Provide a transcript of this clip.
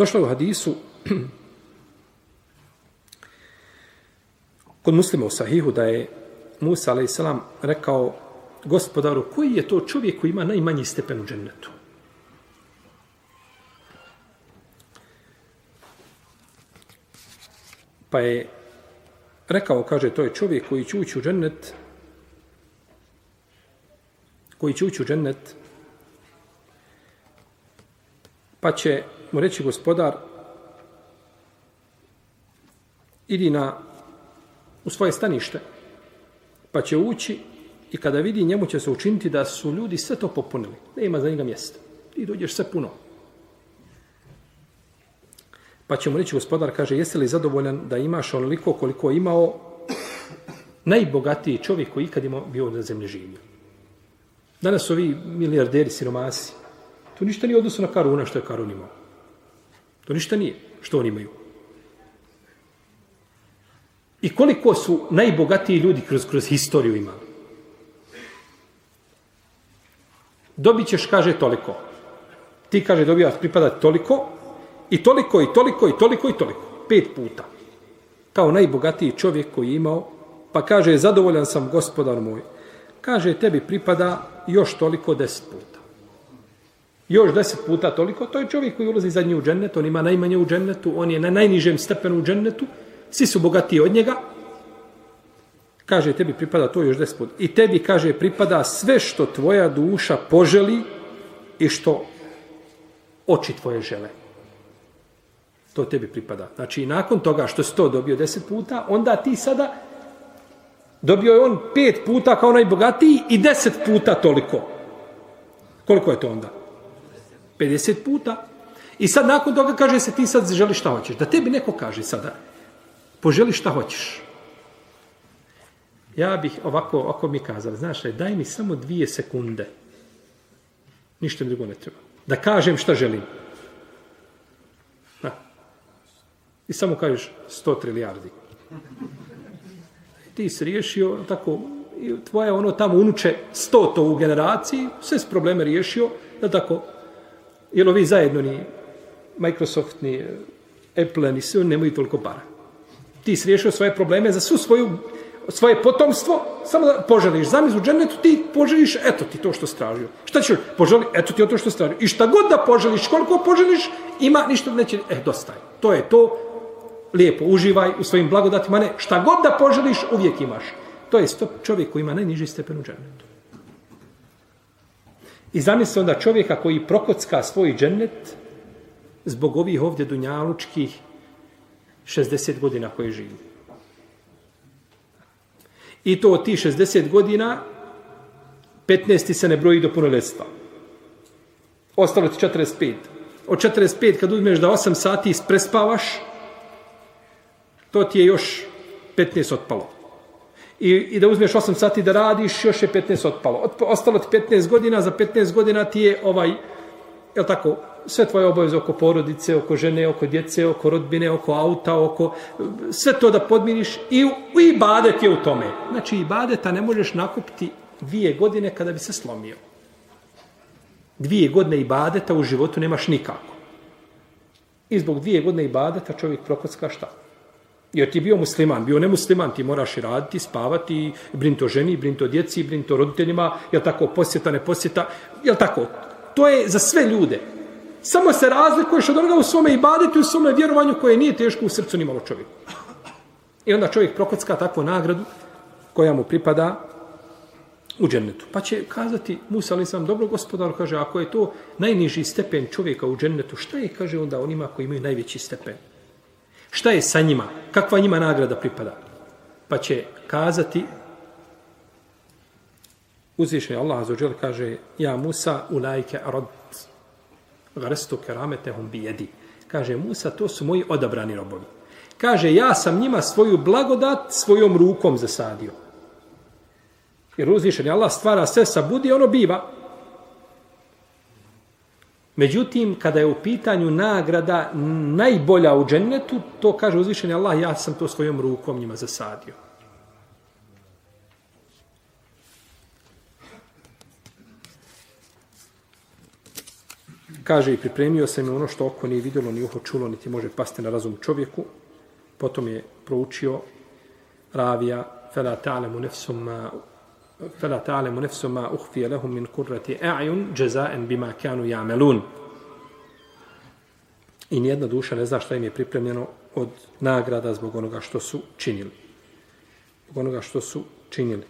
Došlo je u hadisu kod muslima u sahihu da je Musa a.s. rekao gospodaru, koji je to čovjek koji ima najmanji stepen u džennetu? Pa je rekao, kaže, to je čovjek koji će ući u džennet, koji će ući u džennet, pa će mu reći gospodar, idi na, u svoje stanište, pa će ući i kada vidi njemu će se učiniti da su ljudi sve to popunili. Ne ima za njega mjesta. Ti dođeš sve puno. Pa će mu reći gospodar, kaže, jesi li zadovoljan da imaš onoliko koliko je imao najbogatiji čovjek koji ikad imao bio na zemlji živio. Danas su ovi milijarderi, siromasi. tu ništa nije odnosno na Karuna što je Karun imao. To ništa nije što oni imaju. I koliko su najbogatiji ljudi kroz, kroz historiju imali. Dobit ćeš, kaže, toliko. Ti, kaže, dobijaš pripada toliko, i toliko, i toliko, i toliko, i toliko. Pet puta. Kao najbogatiji čovjek koji je imao, pa kaže, zadovoljan sam, gospodar moj. Kaže, tebi pripada još toliko deset puta. Još deset puta toliko, to je čovjek koji ulazi zadnji u džennet, on ima najmanje u džennetu, on je na najnižem stepenu u džennetu, svi su bogatiji od njega, kaže, tebi pripada to još deset puta. I tebi, kaže, pripada sve što tvoja duša poželi i što oči tvoje žele. To tebi pripada. Znači, nakon toga što si to dobio deset puta, onda ti sada dobio je on pet puta kao najbogatiji i deset puta toliko. Koliko je to onda? 50 puta. I sad nakon toga kaže se ti sad želiš šta hoćeš. Da tebi neko kaže sada, poželi šta hoćeš. Ja bih ovako, ovako mi kazali, znaš, daj mi samo dvije sekunde. Ništa mi drugo ne treba. Da kažem šta želim. Na. I samo kažeš 100 trilijardi. Ti si riješio tako, i tvoje ono tamo unuče 100 to u generaciji, sve s probleme riješio, da tako, Jer ovi zajedno ni Microsoft, ni eh, Apple, ni sve, nemaju toliko para. Ti si riješio svoje probleme za svu svoju, svoje potomstvo, samo da poželiš zamiz u džennetu, ti poželiš, eto ti to što stražio. Šta ćeš poželi? Eto ti to što stražio. I šta god da poželiš, koliko poželiš, ima ništa neće, eh, dosta je. To je to, lijepo, uživaj u svojim blagodatima, ne, šta god da poželiš, uvijek imaš. To je čovjek koji ima najniži stepen u džennetu. I zamisli onda čovjeka koji prokocka svoj džennet zbog ovih ovdje dunjalučkih 60 godina koje živi. I to od ti 60 godina 15 se ne broji do punoljetstva. Ostalo ti 45. Od 45 kad uzmeš da 8 sati prespavaš, to ti je još 15 otpalo i, i da uzmeš 8 sati da radiš, još je 15 otpalo. Ostalo ti 15 godina, za 15 godina ti je ovaj, je tako, sve tvoje obaveze oko porodice, oko žene, oko djece, oko rodbine, oko auta, oko sve to da podmiriš i, i badet je u tome. Znači i badeta ne možeš nakupiti dvije godine kada bi se slomio. Dvije godine i badeta u životu nemaš nikako. I zbog dvije godine i badeta čovjek prokocka šta? Jer ti bio musliman, bio nemusliman, ti moraš i raditi, spavati, brinto o ženi, brinto o djeci, brinto o roditeljima, je tako, posjeta, ne posjeta, je tako? To je za sve ljude. Samo se razlikuješ od onoga u svome ibadetu, u svome vjerovanju koje nije teško u srcu ni malo čovjeku. I onda čovjek prokocka takvu nagradu koja mu pripada u džennetu. Pa će kazati, Musa ali sam dobro gospodar, kaže, ako je to najniži stepen čovjeka u džennetu, šta je, kaže onda onima koji imaju najveći stepen? Šta je sa njima? Kakva njima nagrada pripada? Pa će kazati uzvišenje Allah azuđel kaže ja Musa u lajke arod grestu kerametehum bijedi. Kaže Musa to su moji odabrani robovi. Kaže ja sam njima svoju blagodat svojom rukom zasadio. Jer uzvišenje Allah stvara sve sa budi ono biva. Međutim, kada je u pitanju nagrada najbolja u džennetu, to kaže uzvišeni Allah, ja sam to svojom rukom njima zasadio. Kaže i pripremio sam ono što oko nije vidjelo, ni uho čulo, niti može pasti na razum čovjeku. Potom je proučio ravija fela ta'lemu nefsum فلا تعلم نفس ما أخفي لهم من قرة أعين جزاء بما كانوا يعملون I nijedna duša ne zna šta im je pripremljeno od nagrada zbog onoga što su činili. Zbog onoga što su činili.